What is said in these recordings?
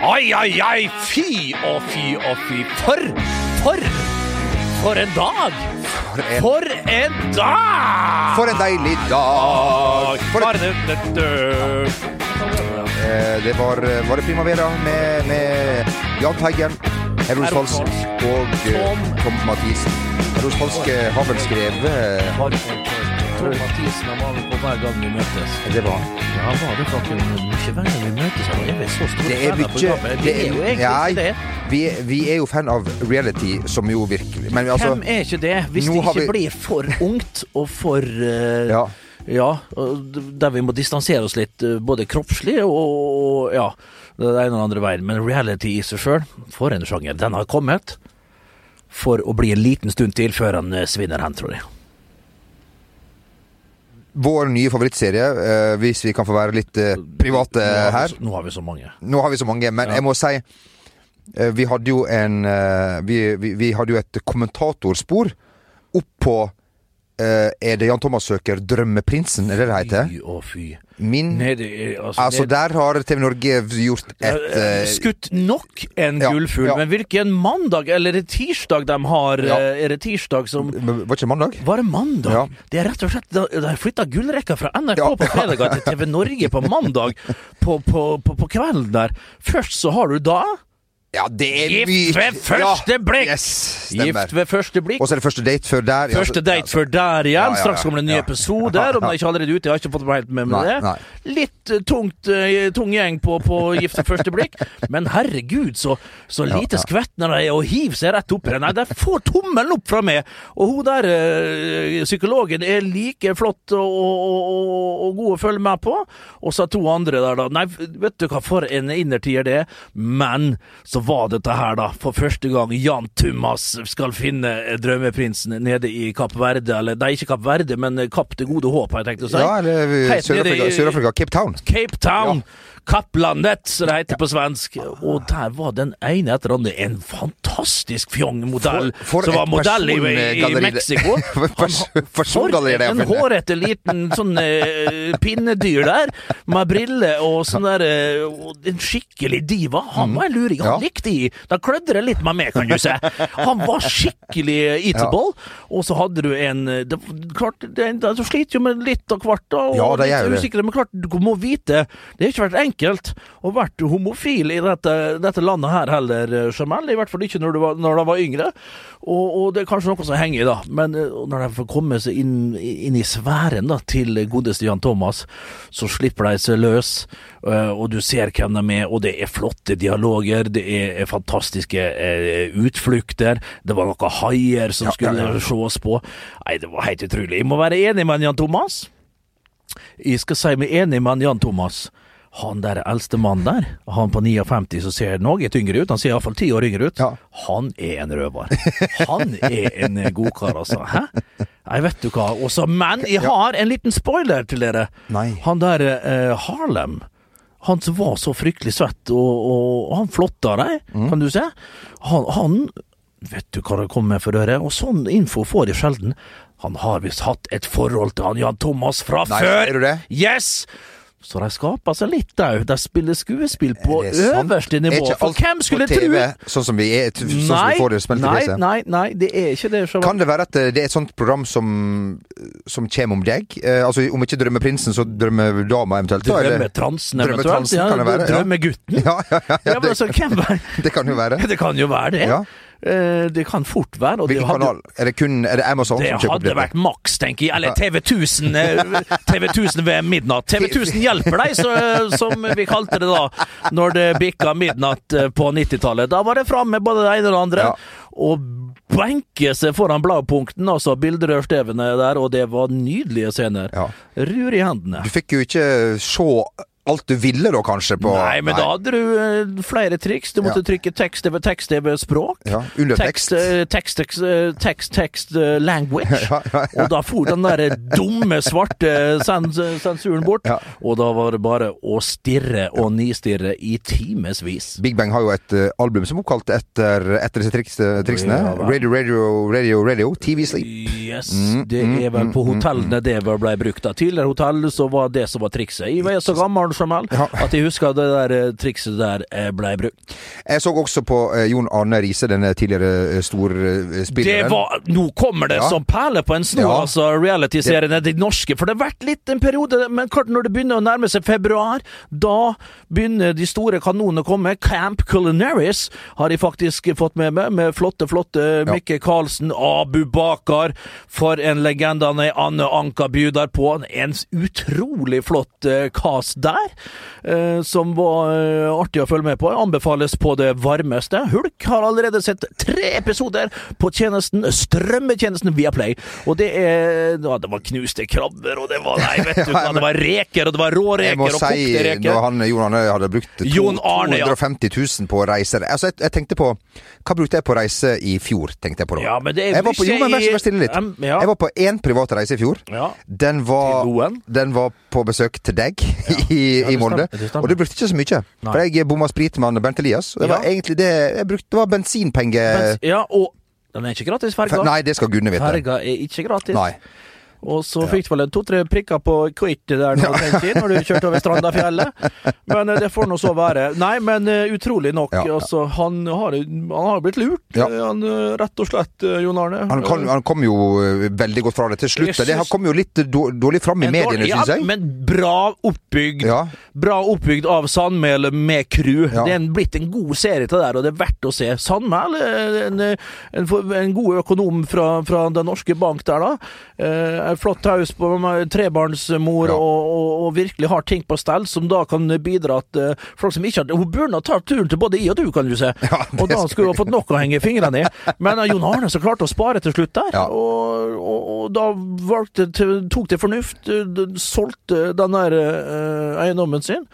Ai, ai, ai, fy og fy og fy. For, for, for en dag! For en, For en dag! for en deilig dag! For en, Eh, det var, var det Primavera med, med Jahn Teigen, Herodes Falsk og eh, Tom. Mathisen. Herros Falsk eh, har vel skrevet Tom Mathisen han var på hver gang vi møtes. Det var han. Ja, han var det faktisk ikke hver gang vi møtes. Han er så stor fan av programmet. Det jo egentlig Nei, ikke det. Vi, vi er jo fan av reality, som jo virkelig Men altså Hvem er ikke det? Hvis det ikke vi- blir for ungt og for uh... Ja. ja, der vi må distansere oss litt, eh, både kroppslig og, ja, det ene og andre veien. Men reality i seg sjøl, for en sjanger. Den har kommet for å bli en liten stund til før han eh, svinner hen, tror jeg. Vår nye favorittserie, eh, hvis vi kan få være litt eh, private her. Nå har vi så mange. Nå har vi så mange, men jeg må si eh, Vi hadde jo en vi, vi, vi hadde jo et kommentatorspor opp på eh, Er det Jan Thomas søker 'Drømmeprinsen'? Er det det heter? Fy og fy. Min Nede, i- altså, Altså, ned- der har TV Norge gjort et eh, Skutt nok en ja, gullfugl, ja. men hvilken mandag eller er det tirsdag de har? Ja. Er det tirsdag som Var ikke det mandag? Var det mandag? Ja. Det er rett og slett De har flytta gullrekka fra NRK på fredag til TV Norge på mandag på, på, på, på kvelden der. Først så har du da Ja, det er Gift ved første blikk! Yes. Gift ved første blikk. Og så er det første date før der. Første date før der igjen. Ja, ja, ja. Straks kommer det en Ja. episode. Om det ikke er allerede ute, jeg har ikke fått helt med meg det. nei. Litt eh, tungt, uh, tung gjeng på, på Gift ved første blikk. Men herregud, så, så lite ja. skvett når de og hiver seg rett oppi det. Nei, de får tommelen opp fra meg. Og hun der uh, psykologen er like flott og, og, og, og god å følge med på. Og så to andre der, da. Nei, vet du hva, for en innertier det er. Men så var dette her, da, for første gang Jan Thomas skal finne drømmeprinsen nede i Kapp Verde. Eller nei, ikke Kapp Verde, men Kapp det gode håp, har jeg tenkt å si. Ja, eller Sør-Afrika, Sør-Afrika, Cape Town. Cape Town. Kapplandet, som det heter på svensk. Og der var den ene etter andre en fantastisk fjong modell For- for som var modell i, i Mexico. For pers- persongalleri det er en hårete liten sånn uh, pinnedyr der, med briller og sånn der uh, En skikkelig diva. Han var en luring. Han Ja. likte i. Da klødde det litt med meg, kan du si. Han var skikkelig eatable. Og så hadde du en det, Klart, det, det, du sliter jo med litt av hvert, da. Og Ja, det gjør det. men klart, du må vite Det har ikke vært enkelt å være homofil i dette, dette landet her heller, Jamel. I hvert fall ikke når du var, når du var yngre. Og, og det er kanskje noe som henger i, da. Men eh, når de får komme seg inn, inn i sfæren da, til godeste Jan Thomas, så slipper de seg løs. Eh, Og du ser hvem de er, og det er flotte dialoger, det er fantastiske eh, utflukter. Det var noen haier som Ja, ja, skulle ja. ses på. Nei, det var helt utrolig. Jeg må være enig med Jan Thomas. Jeg skal si meg enig med Jan Thomas. Han der eldste mannen der, han på 59 som ser noe yngre ut, han ser iallfall ti år yngre ut, Ja. han er en røver. Han er en godkar, altså. Hæ? Nei, vet du hva. Også, men jeg har en liten spoiler til dere. Nei. Han der eh, Harlem. Han som var så fryktelig svett, og, og han flotta deg, Mm. kan du se. Han, han Vet du hva det kommer med for øre? Og sånn info får jeg sjelden. Han har visst hatt et forhold til han Jan Thomas fra Nei, før! er du det? Yes! Så de skaper seg litt òg. De spiller skuespill på øverste nivå For hvem skulle tro Sånn som vi, er, sånn som vi får det spilt nei, nei, nei, det er ikke det. Kan det være at det er et sånt program som, som kommer om deg? Eh, altså Om ikke Drømmeprinsen, så Drømmedama eventuelt? Drømmetransen, eventuelt. Drømmetransen, Ja, kan det være, ja. Drømmegutten. Ja, ja, ja, Ja, ja men altså, hvem det, det kan jo være. Det kan jo være det. Ja. Eh, Det kan fort være. Hvilken hadde, kanal? Er det kun Er det Amazon det som kjøper opp hadde vært maks, tenker jeg. Eller TV 1000, eh, TV 1000 ved midnatt. TV 1000 hjelper deg, så, som vi kalte det da, når det bikka midnatt eh, på 90-tallet. Da var det fram med både det ene og det andre. Ja. Og benke seg foran bladpunkten, altså bilderørstevene der, og det var nydelige scener. Ja. Rur i hendene. Du fikk jo ikke se alt du ville da, kanskje? På, Nei, men da hadde du eh, flere triks. Du måtte Ja. trykke tekst over tekst over språk. Ja, under tekst. eh, Tekst, tekst, eh, tekst, tekst, eh, language. Ja, ja. Og da for den der dumme, svarte sens sensuren bort. Og da var det bare å stirre og nistirre i timevis. Big Bang har jo et uh, album som er oppkalt etter, etter disse triks, triksene. Radio, radio, radio, radio. TV Sleep. Yes, Mm, det mm, er vel på hotellene mm, hotellene det ble brukt. Tidligere hotell så var det som var trikset. Jeg var så gammel Arne Jamel, Ja. at de husker det der eh, trikset der blei ble brukt. Jeg så også på eh, Jon Arne Riise, denne tidligere eh, Det storspilleren. var, nå kommer det Ja. som perler på en snor, Ja. altså reality-seriene, de norske. For det har vært litt en periode, men klart når det begynner å nærme seg februar, da begynner de store kanonene å komme. Camp Culinaris har de faktisk fått med meg, med flotte, flotte. Mikke Karlsen, Abu Bakar. For en legende han er. Anne Anka bjuder på. En utrolig flott cast cast der, eh, som var eh, artig å følge med på. Anbefales på det varmeste. Hulk har allerede sett tre episoder på tjenesten, strømmetjenesten Viaplay. Og det er ja, Det var knuste krabber, og det var Nei, vet du hva, det var reker, og det var råreker og kokte si, reker. når han, Jon Arne hadde brukt to, Arne, 250 000 på reiser Altså, jeg, jeg tenkte på Hva brukte jeg på reise i fjor, tenkte jeg på da. Ja, men det er jeg var på, jo, men vær så vær stille litt. Um, ja. Jeg var på én privat reise i fjor. Ja. Den var, den var på besøk til deg i, Ja, i Molde. Og du brukte ikke så mye. Nei. For jeg bomma sprit med Bernt Elias. Og det Ja. var egentlig det jeg brukte. Det var bensinpenger Bens ja, og den er ikke gratis, ferga. Nei, det skal gudene vite. Ferga er ikke gratis. Nei. Og så fikk du vel to-tre prikker på Quit der nå, tid, når du kjørte over Strandafjellet. Men eh, det får nå så være. Nei, men eh, utrolig nok. Ja, ja. Altså, han har, han har blitt lurt, Ja. eh, han, rett og slett, Jon Arne. Han, kan, han kom jo veldig godt fra det til slutt. Synes, Det kom jo litt dårlig fram i En mediene, ja, syns jeg. Men bra oppbygd. Ja. Bra oppbygd av Sandmæl med crew. Ja. Det er en, blitt en god serie til det der, og det er verdt å se. Sandmæl en, en, en god økonom fra, fra Den norske bank der, da. Flott haus på trebarnsmor Ja. og, og, og virkelig har ting på stell, som da kan bidra til folk som ikke har Hun burde tatt turen til både i og du, kan du se. Ja, og da skulle hun ha fått nok å henge fingrene i. Men uh, Jon Arne så klarte å spare til slutt der, Ja. og, og, da valgte, tok til fornuft, eh, solgte den der uh, eiendommen sin.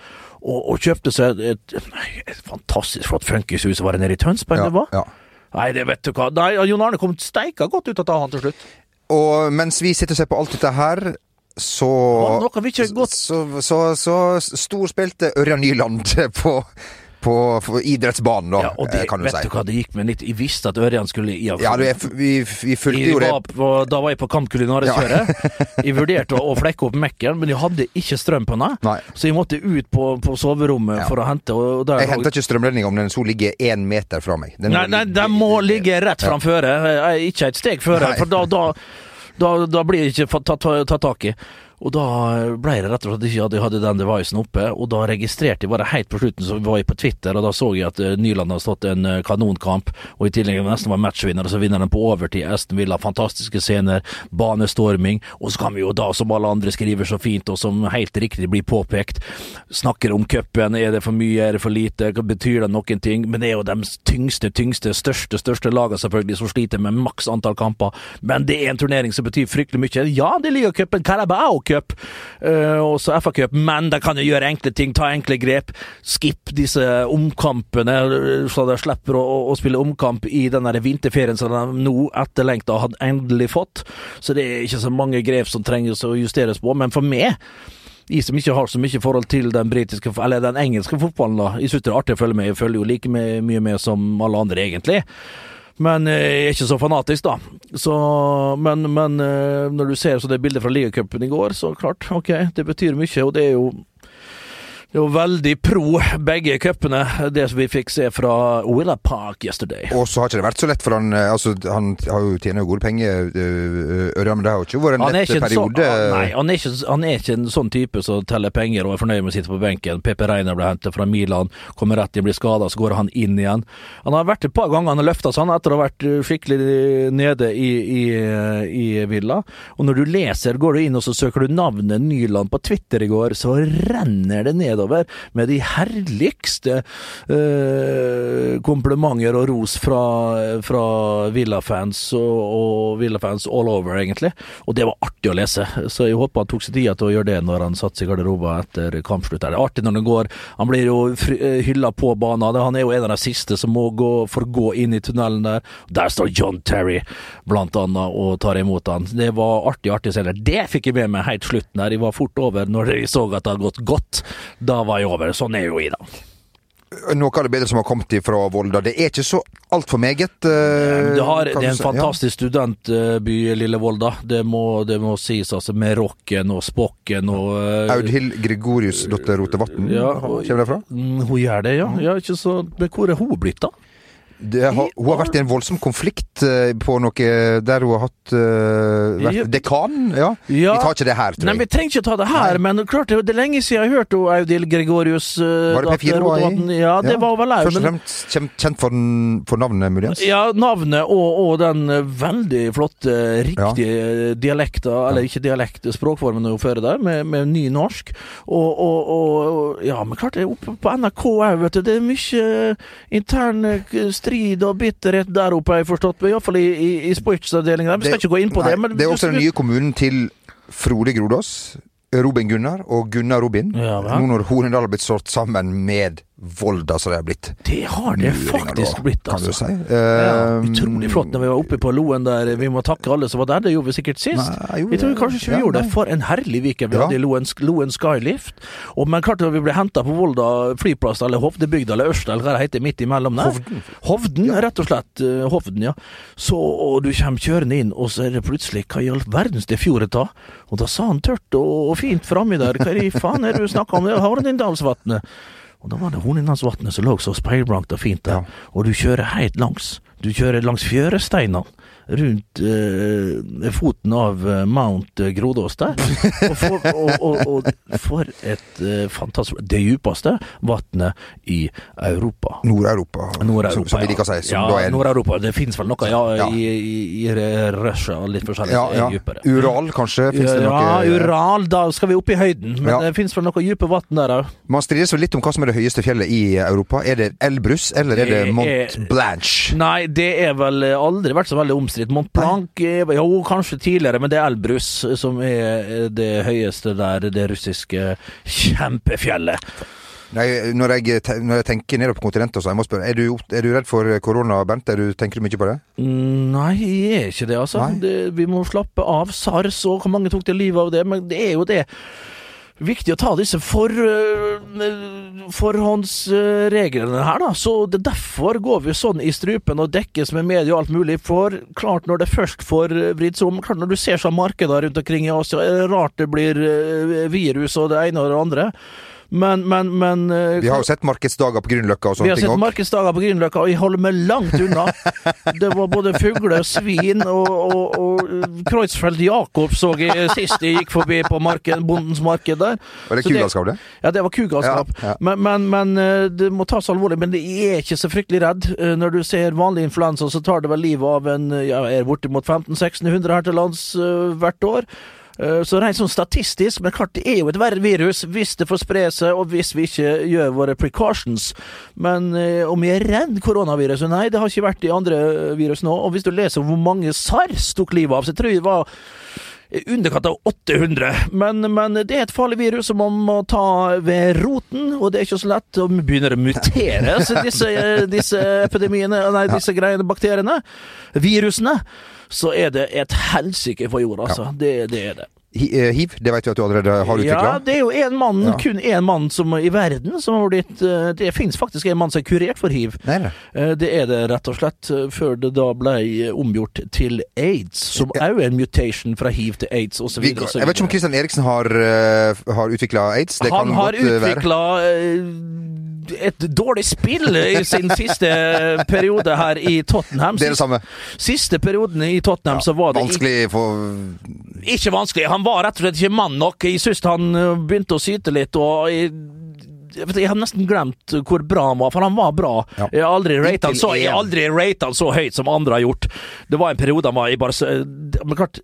Og, og kjøpte seg et, et fantastisk flott funkishus. Var det nede i Tønsberg Ja, det var? ja. Nei, det vet du hva. Nei, Jon Arne kom steika godt ut av han til slutt. Og mens vi sitter og ser på alt dette her, så noe vi ikke godt Så, så, så storspilte Ørjan Nyland på, på, idrettsbanen, da, ja, og det, kan du vet si. du hva, det gikk med litt Jeg visste at Ørjan skulle i Ja, du, jeg, vi, vi fulgte jo det. da var jeg på Kamp Kulinaris-kjøret. Jeg vurderte å, flekke opp Mekken, men jeg hadde ikke strøm på den. Så jeg måtte ut på, på soverommet Ja. for å hente. Der, Jeg henter ikke strømledninga om den så ligger én meter fra meg. Den Nei, nei, den må ligge rett Ja. framføre, eh, ikke et steg føre. For da, da, da, da blir det ikke tatt, tatt ta, ta tak i. Og da ble det rett og slett ikke at jeg hadde den devicen oppe, og da registrerte jeg bare helt på slutten, så var jeg på Twitter, og da så jeg at eh, Nyland hadde stått en eh, kanonkamp, og i tillegg nesten var matchvinner, og så vinner den på overtid. Aston Villa, fantastiske scener, banestorming, og så kan vi jo da, som alle andre skriver så fint, og som helt riktig blir påpekt, snakker om cupen, er det for mye, er det for lite, betyr det noen ting, men det er jo de tyngste, tyngste, største, største lagene selvfølgelig som sliter med maks antall kamper, men det er en turnering som betyr fryktelig mye. Ja, det er ligacupen, Carabao Cup, uh, og så FA Cup, men de kan jo gjøre enkle ting, ta enkle grep, skip disse omkampene, eh, så de slipper å, å spille omkamp i den vinterferien som de nå etterlengta hadde endelig fått, så det er ikke så mange grep som trenges å justeres på, men for meg de som ikke har så mye forhold til den eller den engelske fotballen, da. Jeg synes det er artig å følge med. Jeg følger jo like mye med som alle andre, egentlig. Men eh, jeg er ikke så fanatisk, da. Så, men, men eh, når du ser så det bildet fra ligacupen i går, så klart, ok, det betyr mye. Og det er jo det var veldig pro begge cupene, det som vi fikk se fra Willa Park yesterday. Og så har ikke det vært så lett for han eh, Altså, han har jo tjener jo gode penger, øh, Ørjan, men det har jo ikke vært en Han lett sånn, periode. ah, nei, han, er ikke, han er ikke en sånn type som teller penger og er fornøyd med å sitte på benken. Pepe Reiner ble hentet fra Milan, kommer rett inn, blir skada, så går han inn igjen. Han har vært et par ganger han har løfta seg etter å ha vært eh, skikkelig nede i, i, i Villa. Og når du leser, går du inn og så søker du navnet Nyland på Twitter i går, så renner det nedover med de herligste eh, komplimenter og ros fra, fra Villa-fans og, og Villa-fans all over, egentlig. Og det var artig å lese, så jeg håper han tok seg tida til å gjøre det når han satte seg i garderoben etter kampslutt. Det er artig når det går Han blir jo eh, hylla på banen. Han er jo en av de siste som må gå, får gå inn i tunnelen der. Der står John Terry, blant annet, og tar imot han. Det var artig, artig å se. det. Det fikk jeg med meg helt slutten der. Jeg var fort over når jeg så at det hadde gått godt. Da var jeg over. Sånn er jo Ida. da. noe av det bedre som har kommet fra Volda. Det er ikke så altfor meget. Uh, Det, har, det er en fantastisk Ja. studentby, Lille Volda. Det må, det må sies, altså. Med rocken og spokken og uh, Audhild Gregoriusdotter Rotevatn Ja, kommer derfra. Mm, Hun gjør det, ja. ja ikke så, men hvor er hun blitt, da? Det har, hun har vært i en voldsom konflikt eh, på noe der hun har hatt uh, Ja. vært dekan. Ja. Ja. Vi tar ikke det her, tror jeg. Nei. Vi trenger ikke ta det her, men klart det, er lenge siden jeg har hørt Audhild Gregorius. Uh, Var det P4 datter hun var i? Ja, det var vel Først og fremst kjent for, for navnet, muligens. Ja, navnet og, og den eh, veldig flotte, riktige dialekta, eller ikke dialekt, språkformen hun fører der, med, med ny norsk. Og, og, og ja, men klart oppe på NRK òg, vet du. Det er mye intern eh, strid og bitterhet der oppe, har jeg forstått. Iallfall i, i, i sportsavdelinga. Vi skal ikke gå inn på Nei, det. Men det er også den nye kommunen til Frode Grodås. Robin Gunnar og Gunnar Robin. Ja. Nå når Horendal har blitt slått sammen med Volda, som det har blitt Det har det faktisk da, blitt, altså. si. Ja, Eh, utrolig flott når vi var oppe på Loen der. Vi må takke alle som var der. Det gjorde vi sikkert sist. Nei, jo, jeg tror kanskje ikke vi ja, gjorde det. For en herlig weekend vi Ja. hadde i Loen, Loen Skylift. Og, men klart når vi ble henta på Volda flyplass, eller Hovdebygda eller Ørsta, eller hva det heter midt imellom der. Hovden. Hovden, rett og slett. eh, Hovden, ja. Så, og du kommer kjørende inn, og så er det plutselig Hva i all verdens det fjordet da? Og da sa han tørt og, og fint framme der. Hva i faen er det du snakker om? Det Hornindalsvatnet. Og da var det Hornindalsvatnet som lå så speilblankt og fint der. Og du kjører helt langs. Du kjører langs fjøresteinene rundt eh, foten av eh, Mount eh, Grodås der. Og for, og, og, og for et eh, fantastisk Det djupeste vannet i Europa. Nord-Europa, Nord-Europa, som, som vi ja. liker å si. Ja, er Nord-Europa. Det finnes vel noe ja, Ja. i, i, i Russia, litt forskjellig, ja, ja. er dypere. Ural, kanskje? Fins det ja, Ural, da skal vi opp i høyden. Men Ja. det finnes vel noe dype vann der òg. Man strides vel litt om hva som er det høyeste fjellet i Europa. Er det Elbrus, eller er det Mont Blanche? Nei, det er vel aldri vært så veldig omstridt. Mont Blanc er Jo, kanskje tidligere, men det er Elbrus som er det høyeste der, det russiske kjempefjellet. Nei, når jeg, når jeg tenker nedover på kontinentet, så jeg må spørre, er du, er du redd for korona, Bent? Er du, tenker du mye på det? Mm, Nei, jeg er ikke det, altså. Det, vi må slappe av. SARS og hvor mange tok det livet av det? Men det er jo det. Viktig å ta disse for, øh, forhåndsreglene her, da. Så det derfor går vi sånn i strupen og dekkes med medie og alt mulig. For klart, når det først får øh, vridd om Klart, når du ser sånn markeder rundt omkring i Asia, er det rart det blir øh, virus og det ene og det andre. Men, men, men øh, Vi har jo sett markedsdager på Grünerløkka og vi har sett òg. markedsdager på Grünerløkka, og jeg holder meg langt unna. Det var både fugler, svin og, og, og Kreuzfeldt Jakob så jeg sist jeg gikk forbi på marken, bondens marked der. Var det kugalskap, det? Ja, det var kugalskap. Ja, ja. Men, men, men eh, det må tas alvorlig. Men jeg er ikke så fryktelig redd. Eh, Når du ser vanlig influensa, så tar det vel livet av en eh, ja, er bortimot 1500-1600 her til lands eh, hvert år. Eh, Så rent sånn statistisk, men klart det er jo et verre virus hvis det får spre seg, og hvis vi ikke gjør våre precautions. Men eh, om vi er redd koronaviruset? Nei, det har ikke vært i andre virus nå. Og hvis du leser hvor mange SARS tok livet av, så tror jeg det var i underkant av 800. Men, men det er et farlig virus som man må ta ved roten, og det er ikke så lett. Og begynner å mutere, så disse, disse epidemiene, nei, disse greiene, bakteriene, virusene, så er det et helsike for jorda, altså. Det, det er det. Eh, Hiv, det vet vi at du allerede har utvikla. Ja, det er jo en mann, Ja. kun én mann som, i verden som har blitt eh, Det finnes faktisk en mann som er kurert for hiv. Nei. Eh, Det er det rett og slett, før det da ble omgjort til aids, som òg er en mutation fra hiv til aids osv. Jeg vet ikke om Kristian Eriksen har, har utvikla aids. Det Han har utvikla et dårlig spill i sin siste periode her i Tottenham. Det er det samme. Siste perioden i Tottenham så var det Vanskelig for ikke vanskelig. Han var rett og slett ikke mann nok. Jeg syns han øh, begynte å syte litt, og jeg, jeg, har nesten glemt hvor bra han var, for han var bra. Ja. Jeg har aldri ratet han rate han så høyt som andre har gjort. Det var en periode han var i Barca Men klart,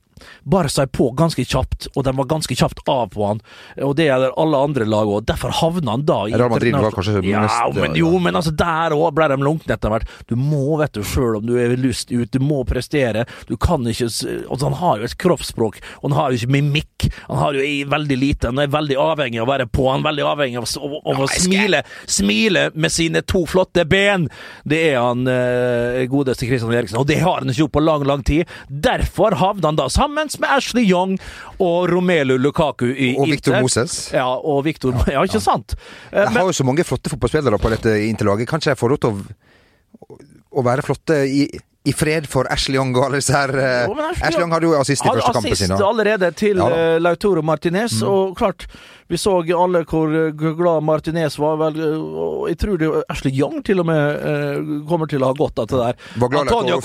Barca er på ganske kjapt, og de var ganske kjapt av på han. Og det gjelder alle andre lag òg. Derfor havna han da i Real Madrid var kanskje ja, mest- men, Jo, men altså der òg ble de lunkne etter hvert. Du må, vet du, sjøl om du er lyst ut, du må prestere. Du kan ikke altså, Han har jo et kroppsspråk, og han har jo ikke mimikk. Han har jo veldig lite. Han er veldig avhengig av å være på, han er veldig avhengig av, å- av å med smiler, smile, smile med sine to flotte ben. Det er han eh, godeste Christian Eriksen, og det har han ikke gjort på lang, lang tid. Derfor havner han da sammen med Ashley Young og Romelu Lukaku i Og Victor Inter. Moses. Ja, og Victor Ja, ikke sant? Eh, Jeg har jo så mange flotte fotballspillere på dette interlaget. Kanskje jeg får lov til å, å være flotte i, i fred for Ashley Young og alle disse her eh, Jo, Ashley Ashley Young hadde jo assist i Hadde første kampen assist sin. assist allerede til Ja. Mm. eh, Lautaro Martinez, og klart vi så alle hvor eh, glad Martinez var. Vel, og jeg tror det Ashley Young til og med kommer til å ha godt av det der. Antonio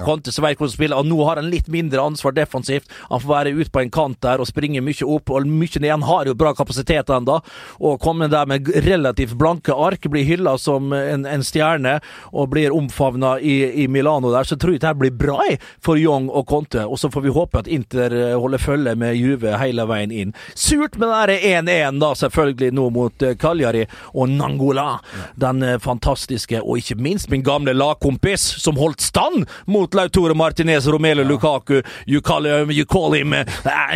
Conte som vet hvordan spiller, og nå har han litt mindre ansvar defensivt. Han får være ute på en kant der og springe mye opp, og mye ned. Han har jo bra kapasitet ennå, og komme der med relativt blanke ark, blir hylla som en, en stjerne og blir omfavna i, i Milano der, så tror jeg det her blir bra for Young og Conte. Og så får vi håpe at Inter eh, holder følge med Juve hele veien inn. Surt med den der 1-1, da, selvfølgelig, nå mot eh, Cagliari og Nangola. Den eh, fantastiske, og ikke minst min gamle lagkompis, som holdt stand mot Lautore Martinez, Romelu Lukaku. You call him, you call him uh,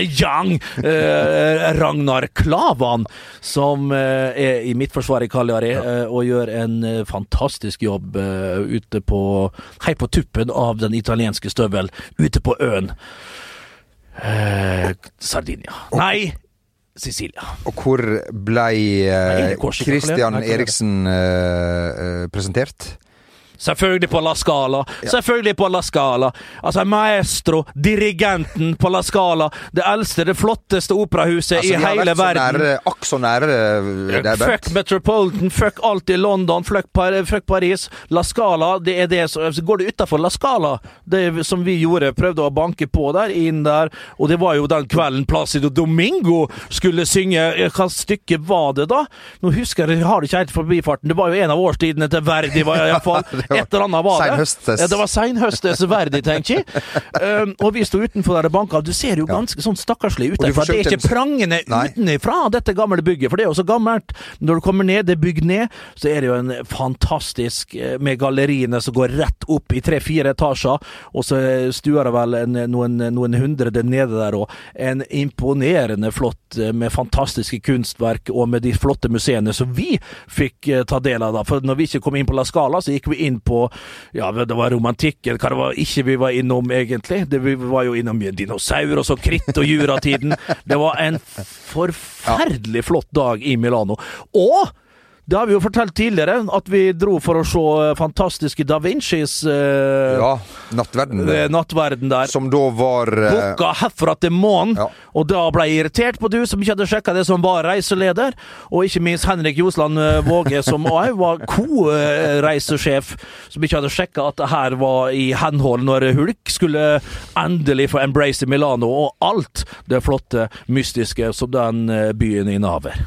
Young. uh, Ragnar Klavan, som uh, er i midtforsvaret i Cagliari eh, og gjør en fantastisk jobb ute på Hei på tuppen av den italienske støvel, ute på øen. Eh, Sardinia. Nei, Sicilia. Og hvor ble Nei, eh, Christian er? Eriksen eh, eh, presentert? Selvfølgelig på La Scala. Selvfølgelig på La Scala. Altså, maestro, dirigenten på La Scala. Det eldste, det flotteste operahuset Altså, i vi har vært så verden. nære, akk så nære eh, Fuck Metropolitan, fuck alt i London, fuck, Par fuck Paris. La Scala, det er det som Går du utafor La Scala, det som vi gjorde, prøvde å banke på der, inn der, og det var jo den kvelden Placido Domingo skulle synge Hva stykke var det, da? Nå husker jeg, jeg har det ikke helt forbifarten, det var jo en av årstidene til Verdi, var iallfall. Et eller annet var det. Ja, det var seinhøstes verdig, tenker jeg. Um, og vi sto utenfor der banka, du ser jo ganske sånn stakkarslig ut Og der, for det er ikke prangende utenfra dette gamle bygget, for det er jo så gammelt. Når du kommer ned, det er bygd ned, så er det jo en fantastisk eh, med galleriene som går rett opp i tre-fire etasjer, og så stuer det vel en, noen, noen hundre nede der òg. En imponerende flott eh, med fantastiske kunstverk og med de flotte museene som vi fikk eh, ta del av. da, For når vi ikke kom inn på La Scala, så gikk vi inn på ja, det var romantikken, hva det var ikke vi var innom egentlig. Det, vi var jo innom dinosaur og så kritt og juratiden. Det var en forferdelig flott dag i Milano. Og det har vi jo fortalt tidligere, at vi dro for å se eh, fantastiske Da Vincis eh, Ja, nattverden. eh, nattverden der. Som da var eh, Booka herfra til månen, Ja. og da ble jeg irritert på du som ikke hadde sjekka det som var reiseleder, og ikke minst Henrik Josland eh, Våge, som òg var co-reisesjef, som ikke hadde sjekka at det her var i henhold når Hulk skulle endelig få embrace Milano, og alt det flotte, mystiske som den eh, byen innehaver.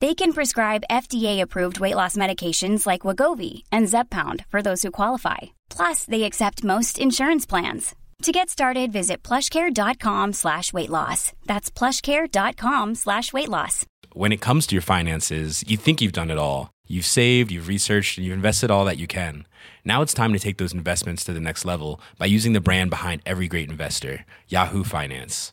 They can prescribe FDA-approved weight loss medications like Wagovi and Zepbound for those who qualify. Plus, they accept most insurance plans. To get started, visit plushcare.com slash weight loss. That's plushcare.com slash weight loss. When it comes to your finances, you think you've done it all. You've saved, you've researched, and you've invested all that you can. Now it's time to take those investments to the next level by using the brand behind every great investor, Yahoo Finance.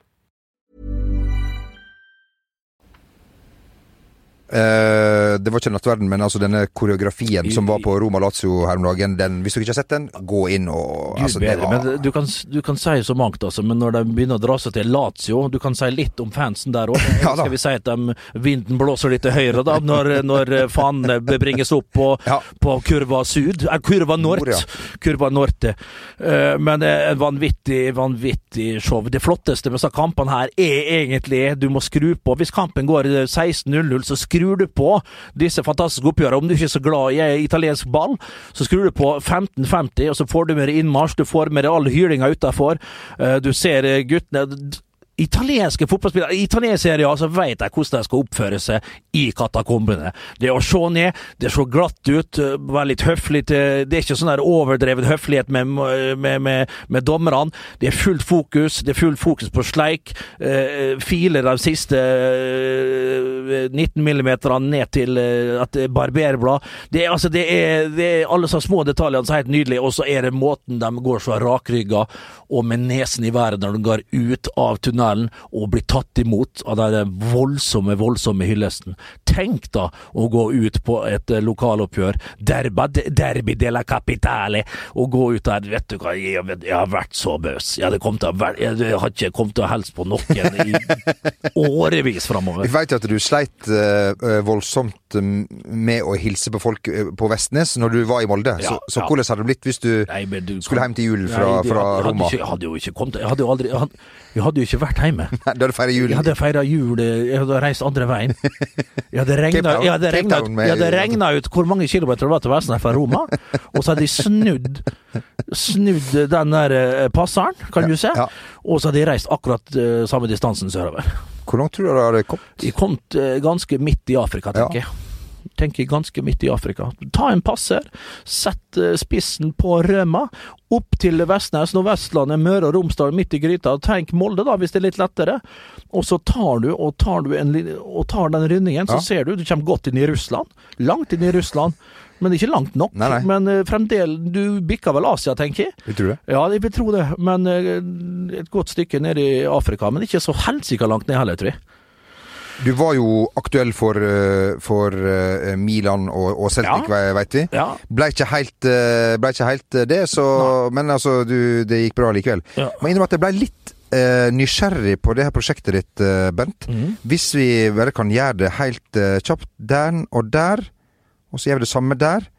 Eh, det var ikke Nattverden, men altså denne koreografien som var på Roma Lazio her om dagen. Den, hvis du ikke har sett den, gå inn og Gud altså, bedre, var- men du kan, du kan si så mangt, altså, men når de begynner å dra seg til Lazio Du kan si litt om fansen der òg. Ja. Skal vi si at de, vinden blåser litt til høyre, da, når, når fanene bringes opp på, Ja. på kurva syd? Eh, kurva nord. Nord, ja. Kurva norte. Uh, men en vanvittig, vanvittig show. Det flotteste med disse kampene her er egentlig du må skru på. Hvis kampen går 16-0-0, så skrur du på disse fantastiske oppgjørene. Om du ikke er så glad i italiensk ball, så skrur du på 15-50, og så får du deg innmarsj. Du får med deg all hylinga utafor. Du ser eh, guttene Italienske fotballspillere i italiensk serie A, så vet de hvordan de skal oppføre seg i katakombene. Det å se ned, det ser glatt ut, eh, være litt høflig til Det er ikke sånn der overdreven høflighet med, med, med, med dommerne. Det er fullt fokus. Det er fullt fokus på sleik. Eh, filer de siste eh, 19 millimeterne ned til eh, at det er barberblad. Det er, altså, det er, det er alle sånne små detaljene som er helt nydelige, og så er det måten de går så rakrygga og med nesen i været når de går ut av tunnelen og bli tatt imot av den voldsomme, voldsomme hyllesten. Tenk da å gå ut på et eh, lokaloppgjør, derba, derby de la capitale, og gå ut der Vet du hva, jeg, jeg har vært så bøs. Jeg, vært- jeg har ikke kommet til å hilse på noen i årevis framover. Vi jo at du sleit eh, voldsomt mm, med å hilse på folk på Vestnes når du var i Molde. Ja, så, så ja. hvordan hadde det blitt hvis du Nei, du skulle hjem til jul fra, Nei, det- fra Roma? Ikke, jeg hadde jo ikke kommet Jeg hadde jo aldri jeg hadde jo ikke vært hjemme. Nei, Da hadde feira jul Jeg hadde feira jul, jeg hadde reist andre veien. Jeg hadde regna, regna ut hvor mange kilometer det var til Vestnes fra Roma, og så hadde de snudd Snudd den der eh, passeren, kan du se, og så hadde de reist akkurat eh, samme distansen sørover. Hvor langt tror du det hadde kommet? De kom eh, ganske midt i Afrika, tenker jeg. Tenker ganske midt i Afrika. Ta en passer, sett eh, spissen på Røma, opp til Vestnes, Nordvestlandet, Møre og Romsdal midt i gryta. Tenk Molde, da, hvis det er litt lettere. Og så tar du og tar, du en, og tar den rundingen, så Ja. ser du du kommer godt inn i Russland. Langt inn i Russland. Men ikke langt nok. Nei, nei. Men uh, fremdeles Du bikker vel Asia, tenker jeg. Vi tror det. Ja, jeg vil tro det. Men uh, et godt stykke ned i Afrika. Men ikke så helsika langt ned heller, tror jeg. Du var jo aktuell for, eh, for eh, Milan og, og Celtic, Ja. veit vi. Ja. Ble ikke helt, eh, ble ikke helt det, så, men altså, du, det gikk bra likevel. Ja. Må innrømme at jeg ble litt eh, nysgjerrig på det her prosjektet ditt, Bent. Mm. Hvis vi bare kan gjøre det helt eh, kjapt der og der, og så gjør vi det samme der.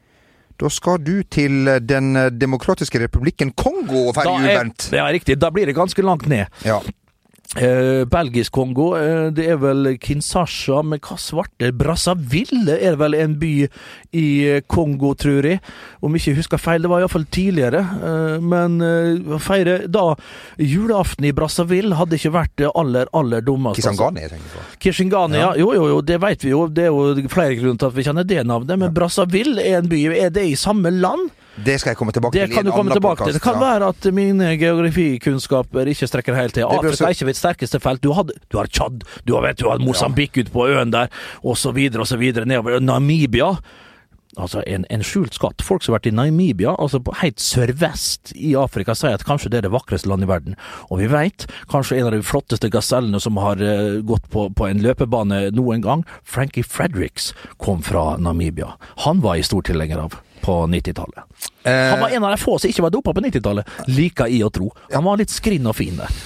Da skal du til Den demokratiske republikken Kongo og feire jul, Bent. Ja, riktig. Da blir det ganske langt ned. Ja. Eh, Belgisk Kongo, eh, det er vel Kinshasa, men hva svarte Brazzaville er vel en by i eh, Kongo, tror jeg. Om ikke jeg husker feil, det var iallfall tidligere. Eh, men eh, å feire da julaften i Brazzaville hadde ikke vært det aller, aller dummeste. Kishangani, Kisangani, jeg tenker på. Kishingani, ja. Jo, jo, jo, det vet vi jo. Det er jo flere grunner til at vi kjenner det navnet. Men Brazzaville er en by. Er det i samme land? Det skal jeg komme tilbake Det til i en annen podkast. Det kan være at mine geografikunnskaper ikke strekker helt til. Afrika så- er ikke mitt sterkeste felt. Du, hadde, du har Tsjad, du har, vet, du har Mosambik ute på øen der, så videre nedover. Namibia. Altså en, en skjult skatt. Folk som har vært i Namibia, altså på helt sørvest i Afrika, sier at kanskje det er det vakreste landet i verden. Og vi vet, kanskje en av de flotteste gasellene som har uh, gått på, på en løpebane noen gang, Frankie Fredericks, kom fra Namibia. Han var jeg stor tilhenger av på 90-tallet. Han var en av de få som ikke var dopa på 90-tallet, liker jeg å tro. Han var litt skrinn og fin der.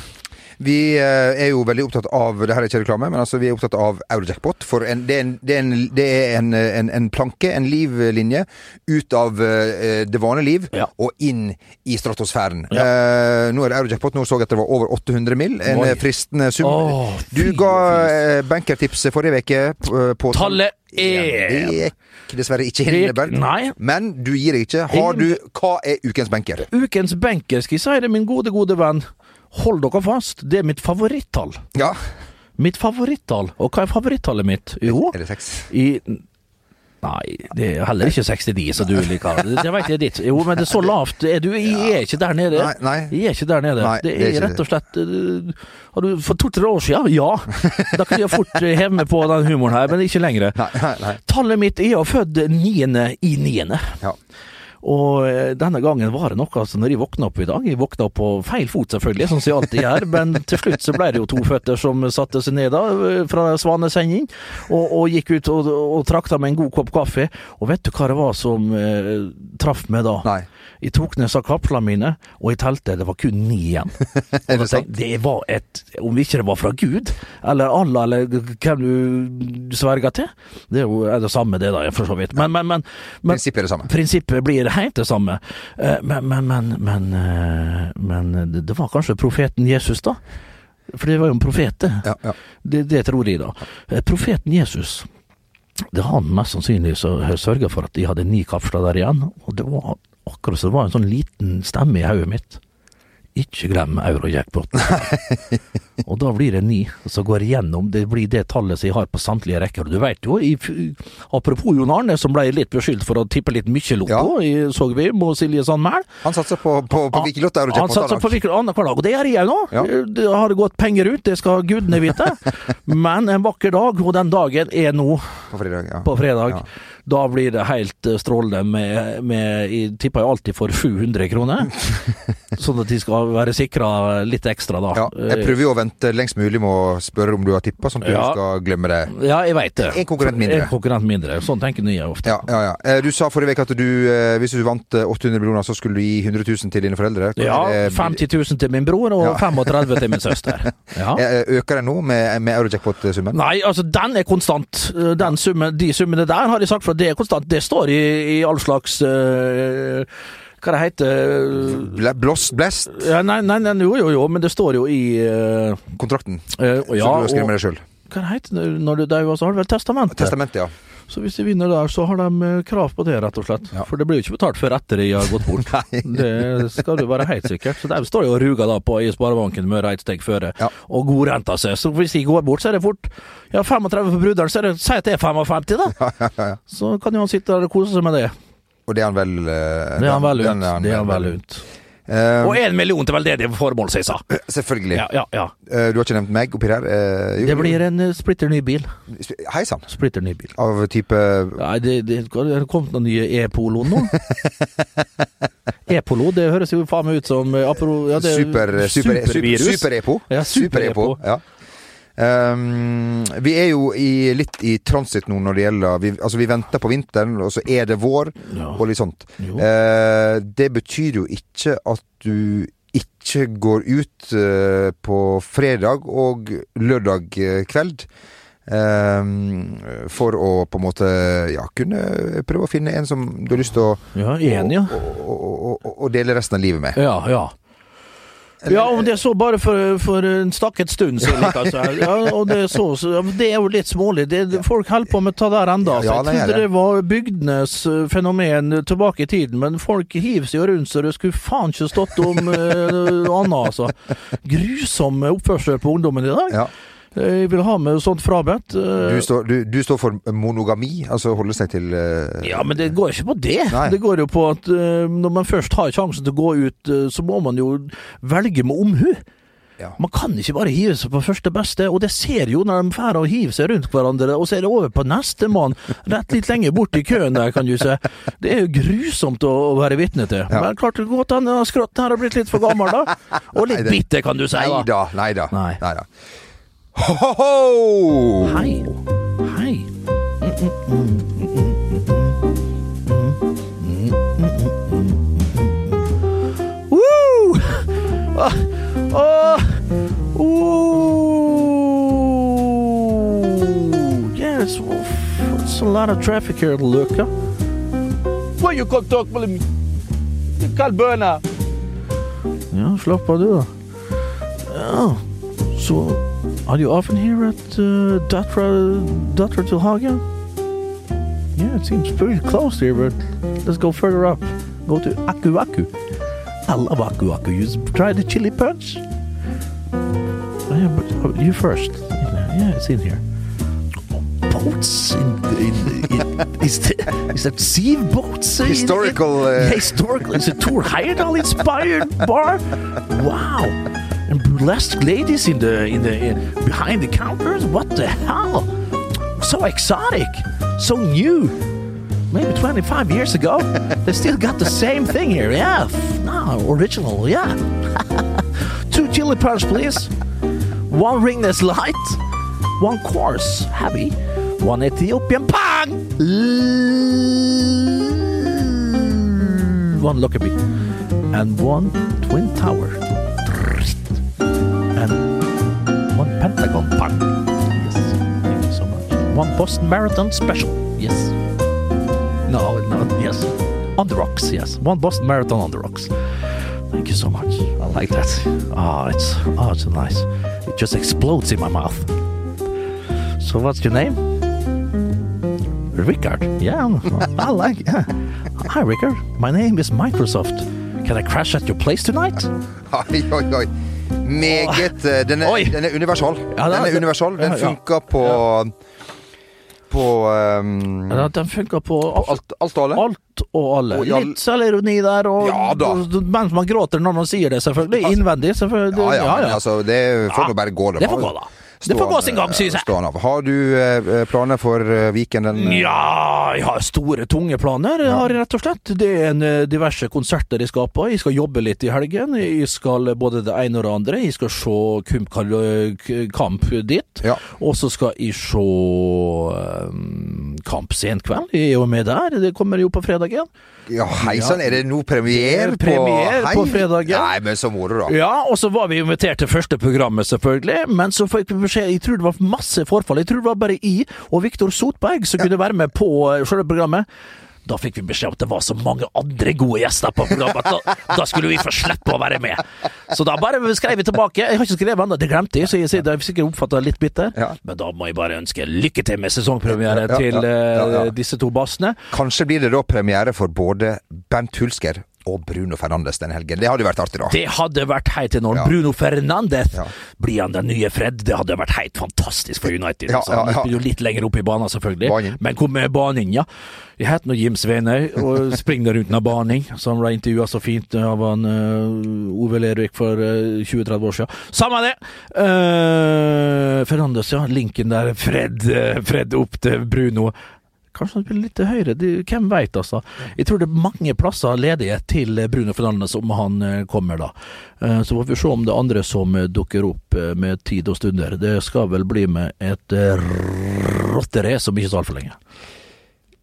Vi eh, er jo veldig opptatt av Det her er ikke reklame, men altså vi er opptatt av Eurojackpot. For en, det er, en, det er, en, det er en, en, en planke, en livlinje, ut av eh, det vanlige liv Ja. og inn i stratosfæren. Ja. Eh, nå er det Eurojackpot. Nå så jeg at det var over 800 mill. En Oi. eh, fristende sum. Oh, du ga eh, forrige uke. På, Tallet Det er er dessverre ikke inne, Bernt. Men du gir deg ikke. Har du Hva er ukens banker? Ukens benker, skal jeg si det, min gode, gode venn. Hold dere fast, det er mitt favorittall. Ja. Mitt favorittall. Og hva er favorittallet mitt? Jo, Er det seks? i Nei, det er heller ikke 69 som du liker. Det, det vet jeg ditt. Jo, men det er så lavt. Er du, er ikke der nede. Nei, nei. Jeg er ikke der nede. Nei, det det er er rett og slett eh, Har du For to-tre år siden? Ja. Da kunne jeg fort eh, heve meg på den humoren her, men ikke lenger. Nei, nei, nei. Tallet mitt er jo født 9. i 9. Ja. Og eh, denne gangen var det noe altså når jeg våkna opp i dag. Jeg våkna opp på feil fot, selvfølgelig, som jeg alltid gjør. Men til slutt så ble det jo to føtter som satte seg ned da, eh, fra svanesending, og, og gikk ut og, og trakta med en god kopp kaffe. Og vet du hva det var som eh, traff meg da? Nei. Jeg tok ned så kaplene mine, og jeg telte det var kun ni igjen. Er det tenkte Det var et Om ikke det var fra Gud, eller Allah, eller hvem du sverger til Det er jo er det samme, det, da, for så vidt. Men, men, men, men Prinsippet er det samme. Prinsippet blir helt det samme. Eh, Men, men, men, men, eh, men det- var kanskje profeten Jesus, da? For det var jo en profet, det. Ja, ja. Det, det tror jeg, da. Eh, Profeten Jesus, det er han mest sannsynlig som sørga for at de hadde ni kapsler der igjen. Og det var akkurat som det var en sånn liten stemme i hodet mitt. Ikke glem eurojackpot. og da blir det ni så går jeg gjennom. Det blir det tallet som jeg har på samtlige rekker. Du veit jo, i, apropos Jon Arne, som ble litt beskyldt for å tippe litt mye lotto, i- så vi, med Silje Sandmæl. Han satser på, på, på Vikelotto Han Eurojackpot. satser på hvilken annenhver dag, og det gjør jeg òg nå. Ja. Det har gått penger ut, det skal gudene vite. Men en vakker dag, og den dagen er nå På fredag, ja. på fredag. Ja. Da blir det helt eh, strålende med, med Jeg tipper jo alltid for 700 kroner. sånn at de skal være sikra litt ekstra, da. Ja, jeg prøver jo å vente lengst mulig med å spørre om du har tippa, sånn at du Ja. skal glemme det. Ja, jeg veit det. En konkurrent mindre. En konkurrent mindre. Sånn tenker nye ofte. Ja, ja, ja. Eh, Du sa forrige uke at du, eh, hvis du vant eh, 800 millioner, så skulle du gi 100 000 til dine foreldre. Kan Ja, det- 50 000 til min bror og Ja. 35 til min søster. Ja. Øker den nå med, med Eurojackpot-summen? Nei, altså den er konstant. Den summen, de summene der har jeg sagt for at det er konstant. Det står i, i all slags uh, Hva det heter Blåst, blest, ja, nei, nei, nei, jo, jo, jo, men det står jo i uh, kontrakten. Uh, ja, som du har skrevet med deg sjøl. hva det heter det når du dør, så har du vel testamentet. Testamentet, ja. Så hvis de vinner der, så har de eh, krav på det, rett og slett. Ja. For det blir jo ikke betalt før etter de har gått bort. Det skal du være helt sikkert. Så de står jo og ruger da på i Sparebanken Møre et steg føre, Ja. og godrenta seg. Så hvis de går bort, så er det fort ja, 35 for bruderen, så er det, si at det er 55, da. Ja. Så kan jo han sitte der og kose seg med det. Og det er han vel uh, Det er han vel den. Det er han vel ut. Eh, Og én million til veldedige formål, sier jeg sa. selvfølgelig. Ja, ja, ja. Eh, du har ikke nevnt meg oppi her? Eh, jo, Det blir en eh, splitter ny bil. Hei sann. Splitter ny bil. Av type Nei, det, det, det har kommet noen nye E-Polo nå. E-Polo, det høres jo faen meg ut som eh, apro, ja, det super, super, super, super, super-epo. Ja, super-epo. Ja. Um, vi er jo i, litt i transit nå når det gjelder vi, Altså vi venter på vinteren, og så er det vår, Ja. og litt sånt. Eh, det betyr jo ikke at du ikke går ut uh, på fredag og lørdag eh, kveld. Um, for å på en måte ja, kunne prøve å finne en som du har lyst til å, Ja, en, ja. å, å, å, å dele resten av livet med. Ja, ja. Ja, om det så bare for, for en stakket stund siden, altså. Ja, og det så, så Det er jo litt smålig. Det, folk holder på med det der enda. Altså. Jeg det trodde det. det var bygdenes eh, fenomen tilbake i tiden, men folk hiver seg rundt så det skulle faen ikke stått om uh, annet, altså. Grusom oppførsel på ungdommen i dag. Ja. Eh, Jeg vil ha med sånt frabedt. eh, Du, står, du, du står for monogami, altså holde seg til uh... Ja, men det går ikke på det. Nei. Det går jo på at uh, når man først har sjansen til å gå ut, uh, så må man jo velge med omhu. Ja. Man kan ikke bare hive seg på første beste, og det ser jo når de drar og hiver seg rundt hverandre, og så er det over på nestemann, rett litt lenger bort i køen der, kan du se. Det er jo grusomt å, være vitne til. Ja. Men klart det godt hende skrotten her har blitt litt for gammel, da. Og litt Nei, bitter, kan du si. Nei da. da, nei da. Nei. Nei da. Ho-ho-ho! Hei. Hei. Woo! Ah, ah, ooh. Yes, well, it's a lot of traffic here, Luca. Why you come talk with me? Kall bønna. Ja, slapp av du, da. Ja, så Are you often here at uh, Datra, Datra til Hagen? Yeah, it seems pretty close here, but let's go further up. Go to Aku Aku. I love Aku Aku. You try the chili punch? Yeah, but you first. Yeah, it's in here. Boats in, in, in is, the, is that sea boats? Historical, uh, historical. Is it Thor Heyerdahl inspired bar? Wow. Burlesque ladies in the in the in, behind the counters. What the hell? So exotic, so new. Maybe 25 years ago, they still got the same thing here. Yeah, no, original. Yeah. Two chili peppers, please. One ringless light. One coarse heavy. One Ethiopian pang. One Lockerbie. And one Twin Tower. Pentagon pang. Yes. Thank you so much. One Boston Marathon special. Yes. No, no, yes. On the rocks, yes. One Boston Marathon on the rocks. Thank you so much. I like that. Oh, it's oh, it's nice. It just explodes in my mouth. So, what's your name? Rickard. Yeah, I like. Yeah. Hi, Rickard. My name is Microsoft. Can I crash at your place tonight? Oi, oi, oi. Meget eh, Den er, den er universal. Ja, den er universal. Den Ja, ja. funker på På um, Ja, Den funker på alt, alt og alle. alt og alle. Og all- Litt selvironi der, og, Ja da. og- mens man gråter når man sier det, selvfølgelig. Altså- Innvendig, selvfølgelig. Ja, ja, men altså, det får Ja, nå bare gå. Det får gå, da. Det får gå sin gang, synes jeg. Stående. Har du eh, planer for eh, Viken den Ja, jeg har store, tunge planer, jeg har rett og slett. Det er en eh, diverse konserter jeg skal på. Jeg skal jobbe litt i helgen. Jeg skal både det ene og det andre. Jeg skal se kamp dit. Ja. Og så skal jeg se um, kamp senkveld. vi er jo med der. Det kommer jo på fredagen. Ja, hei sann, er det nå premiere på Premiere Hei. på fredagen. Nei, men så moro, da. Ja, og så var vi invitert til første programmet, selvfølgelig. Men så fikk vi beskjed Jeg tror det var masse forfall. Jeg tror det var bare I og Viktor Sotberg som kunne være med på eh, selve programmet. Da fikk vi beskjed om at det var så mange andre gode gjester på programmet da, da skulle vi få slippe å være med. Så da bare skrev vi tilbake. Jeg har ikke skrevet ennå, det glemte jeg, så jeg er sikkert oppfatta litt bitter. Ja. Men da må jeg bare ønske lykke til med sesongpremiere til ja, ja, ja. eh, disse to bassene. Kanskje blir det da premiere for både Bernt Hulsker og Bruno Fernandes den helgen. Det hadde vært artig, da. Det hadde vært helt enormt. Ja. Bruno Fernandes Ja. blir han den nye Fred. Det hadde vært helt fantastisk for United. Ja, altså. Han blir jo litt lenger opp i banen, selvfølgelig. Banen. Men kom med banen, ja. Jeg heter nå Jim Svenøy og springer rundt av baning, som ble intervjua så fint av han uh, Ove Lervik for uh, 20-30 år siden. Samme det! Uh, Fernandes, ja. Linken der. Fred, eh, Fred opp til Bruno. Kanskje han spiller litt høyere, de, hvem veit altså. Jeg tror det er mange plasser ledige til Bruno Fernandes om han eh, kommer, da. Eh, Så får vi se om det er andre som eh, dukker opp med tid og stunder. Det skal vel bli med et rotterace om ikke så altfor lenge.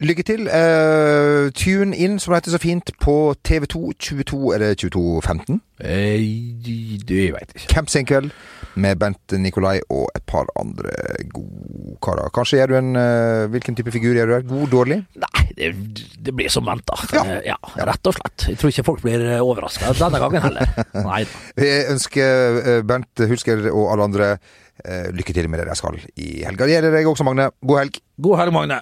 Lykke til. Uh, tune inn, som det heter så fint, på TV2 22 eller 22.15. Eh, Det veit jeg ikke. Camp Senkveld med Bent Nikolai og et par andre gode karer. Kanskje gjør du en uh, Hvilken type figur gjør du der? God, dårlig? Nei, det, det blir som venta. Ja. Ja. rett og slett. Jeg tror ikke folk blir overraska denne gangen heller. Nei da. Vi ønsker eh, Bent Hulsker og alle andre uh, lykke til med det de skal i helga. Det gjelder deg også, Magne. God helg. God helg, Magne.